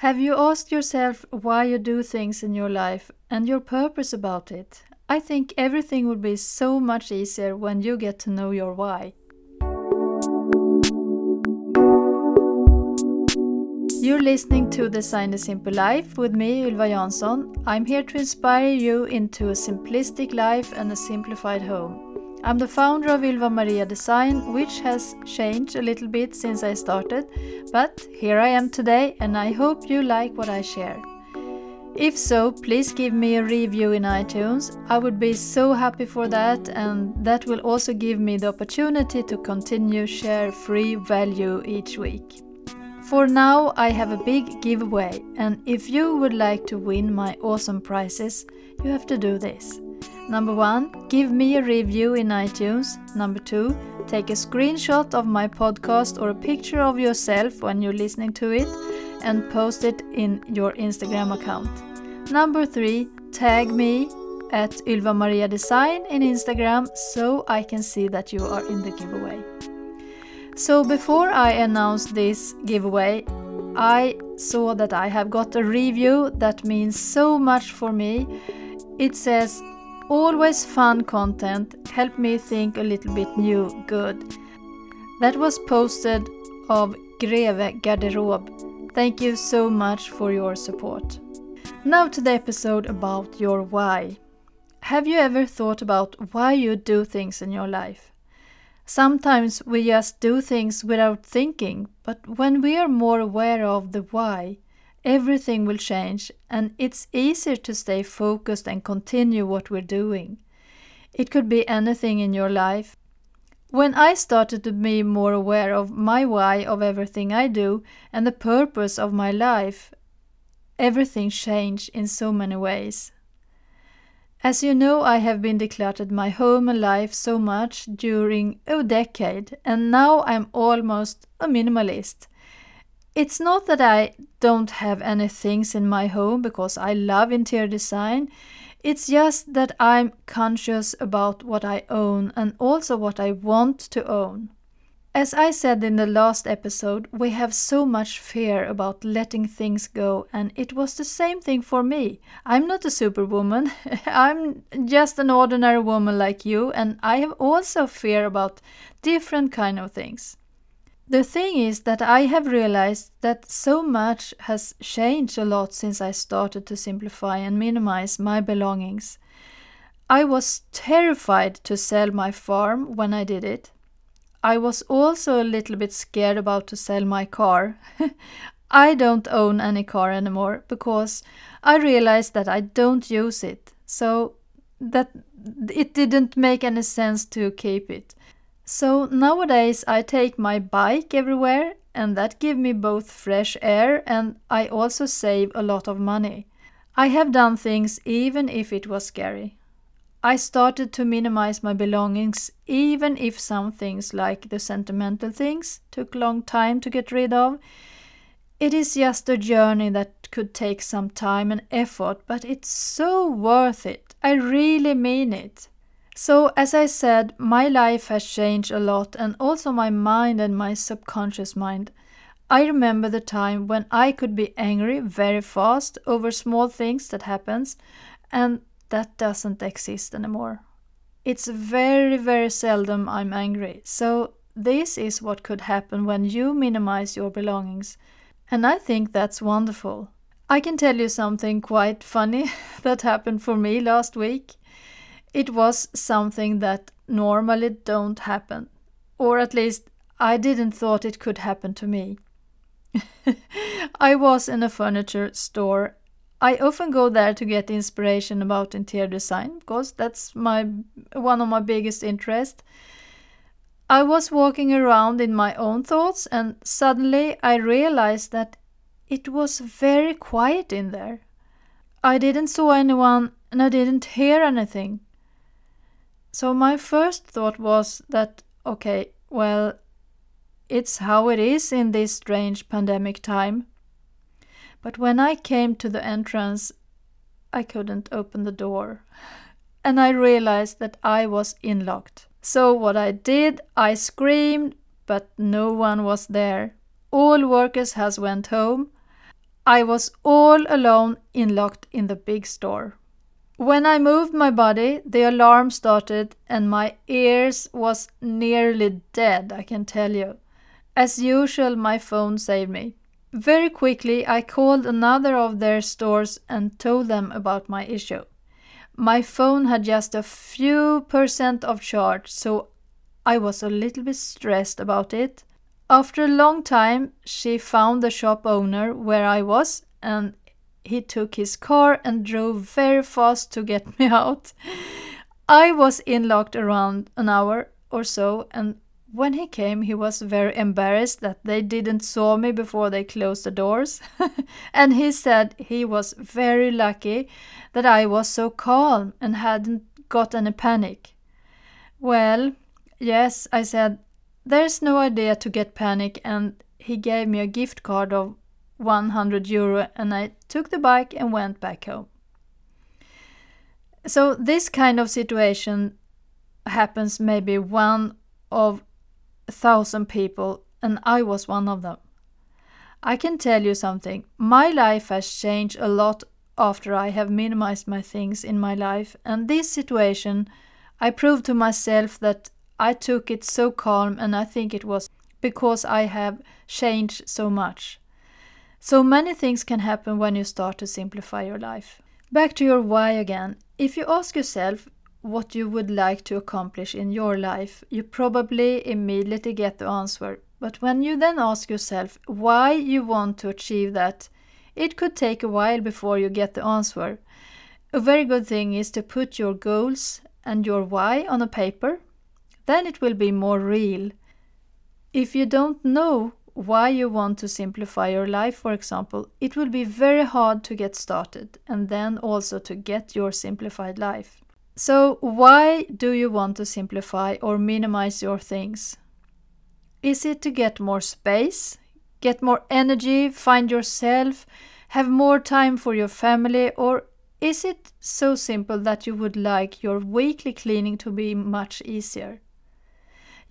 Have you asked yourself why you do things in your life and your purpose about it? I think everything will be so much easier when you get to know your why. You're listening to Design a Simple Life with me, Ylva Jansson. I'm here to inspire you into a simplistic life and a simplified home. I'm the founder of Ylva Maria Design, which has changed a little bit since I started, but here I am today and I hope you like what I share. If so, please give me a review in iTunes. I would be so happy for that, and that will also give me the opportunity to continue share free value each week. For now, I have a big giveaway, and if you would like to win my awesome prizes, you have to do this. Number one, give me a review in iTunes. Number two, take a screenshot of my podcast or a picture of yourself when you're listening to it and post it in your Instagram account. Number three, tag me at Ylva Maria Design in Instagram so I can see that you are in the giveaway. So before I announce this giveaway, I saw that I have got a review that means so much for me. It says Always fun content. Help me think a little bit new, good. That was posted of Greve Garderob. Thank you so much for your support. Now to the episode about your why. Have you ever thought about why you do things in your life? Sometimes we just do things without thinking, but when we are more aware of the why, everything will change and it's easier to stay focused and continue what we're doing. It could be anything in your life. When I started to be more aware of my why of everything I do and the purpose of my life, everything changed in so many ways. As you know, I have been decluttered my home and life so much during a decade, and now I'm almost a minimalist. It's not that I don't have any things in my home because I love interior design. It's just that I'm conscious about what I own and also what I want to own. As I said in the last episode, we have so much fear about letting things go, and it was the same thing for me. I'm not a superwoman, I'm just an ordinary woman like you, and I have also fear about different kind of things. The thing is that I have realized that so much has changed a lot since I started to simplify and minimize my belongings. I was terrified to sell my farm when I did it. I was also a little bit scared about to sell my car. I don't own any car anymore because I realized that I don't use it. So that it didn't make any sense to keep it. So nowadays I take my bike everywhere and that give me both fresh air and I also save a lot of money. I have done things even if it was scary. I started to minimize my belongings even if some things like the sentimental things took long time to get rid of. It is just a journey that could take some time and effort, but it's so worth it. I really mean it. So, as I said, my life has changed a lot, and also my mind and my subconscious mind. I remember the time when I could be angry very fast over small things that happens, and that doesn't exist anymore. It's very, very seldom I'm angry. So, this is what could happen when you minimize your belongings. And I think that's wonderful. I can tell you something quite funny that happened for me last week it was something that normally don't happen or at least I didn't thought it could happen to me. I was in a furniture store. I often go there to get inspiration about interior design because that's my one of my biggest interests. I was walking around in my own thoughts and suddenly I realized that it was very quiet in there. I didn't saw anyone and I didn't hear anything. So my first thought was that, okay, well, it's how it is in this strange pandemic time. But when I came to the entrance, I couldn't open the door. And I realized that I was inlocked. So what I did, I screamed, but no one was there. All workers has went home. I was all alone in locked in the big store. When I moved my body, the alarm started and my ears was nearly dead, I can tell you. As usual, my phone saved me. Very quickly, I called another of their stores and told them about my issue. My phone had just a few percent of charge, so I was a little bit stressed about it. After a long time, she found the shop owner where I was and he took his car and drove very fast to get me out. I was in locked around an hour or so, and when he came, he was very embarrassed that they didn't saw me before they closed the doors. and he said he was very lucky that I was so calm and hadn't got any panic. Well, yes, I said, there's no idea to get panic, and he gave me a gift card of 100 euro and I took the bike and went back home. So this kind of situation happens maybe one of a thousand people and I was one of them. I can tell you something. My life has changed a lot after I have minimized my things in my life and this situation I proved to myself that I took it so calm and I think it was because I have changed so much. So many things can happen when you start to simplify your life. Back to your why again. If you ask yourself what you would like to accomplish in your life, you probably immediately get the answer. But when you then ask yourself why you want to achieve that, it could take a while before you get the answer. A very good thing is to put your goals and your why on a paper. Then it will be more real. If you don't know why you want to simplify your life, for example, it will be very hard to get started and then also to get your simplified life. So, why do you want to simplify or minimize your things? Is it to get more space, get more energy, find yourself, have more time for your family, or is it so simple that you would like your weekly cleaning to be much easier?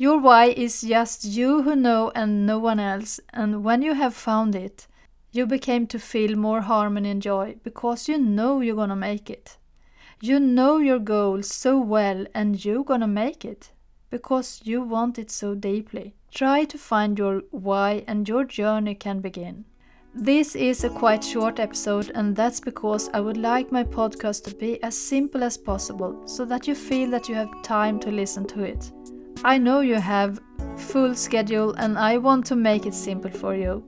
Your why is just you who know and no one else, and when you have found it, you became to feel more harmony and joy because you know you're gonna make it. You know your goal so well and you're gonna make it because you want it so deeply. Try to find your why and your journey can begin. This is a quite short episode, and that's because I would like my podcast to be as simple as possible so that you feel that you have time to listen to it. I know you have full schedule and I want to make it simple for you.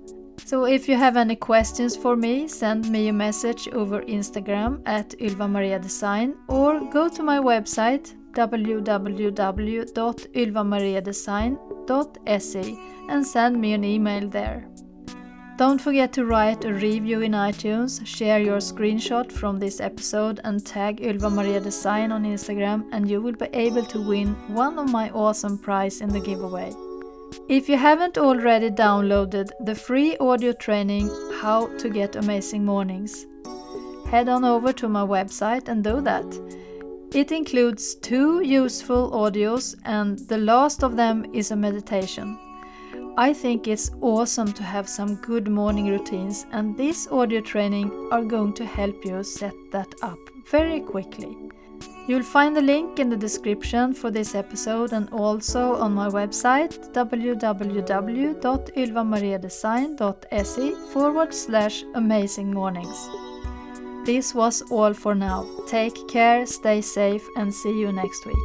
So if you have any questions for me, send me a message over Instagram at Ylva Maria Design or go to my website www.ylvamariadesign.se and send me an email there. Don't forget to write a review in iTunes, share your screenshot from this episode, and tag Ylva Maria Design on Instagram, and you will be able to win one of my awesome prize in the giveaway. If you haven't already downloaded the free audio training How to Get Amazing Mornings, head on over to my website and do that. It includes two useful audios, and the last of them is a meditation. I think it's awesome to have some good morning routines, and this audio training are going to help you set that up very quickly. You'll find the link in the description for this episode and also on my website www.ylvamariadesign.se forward slash amazing mornings. This was all for now. Take care, stay safe, and see you next week.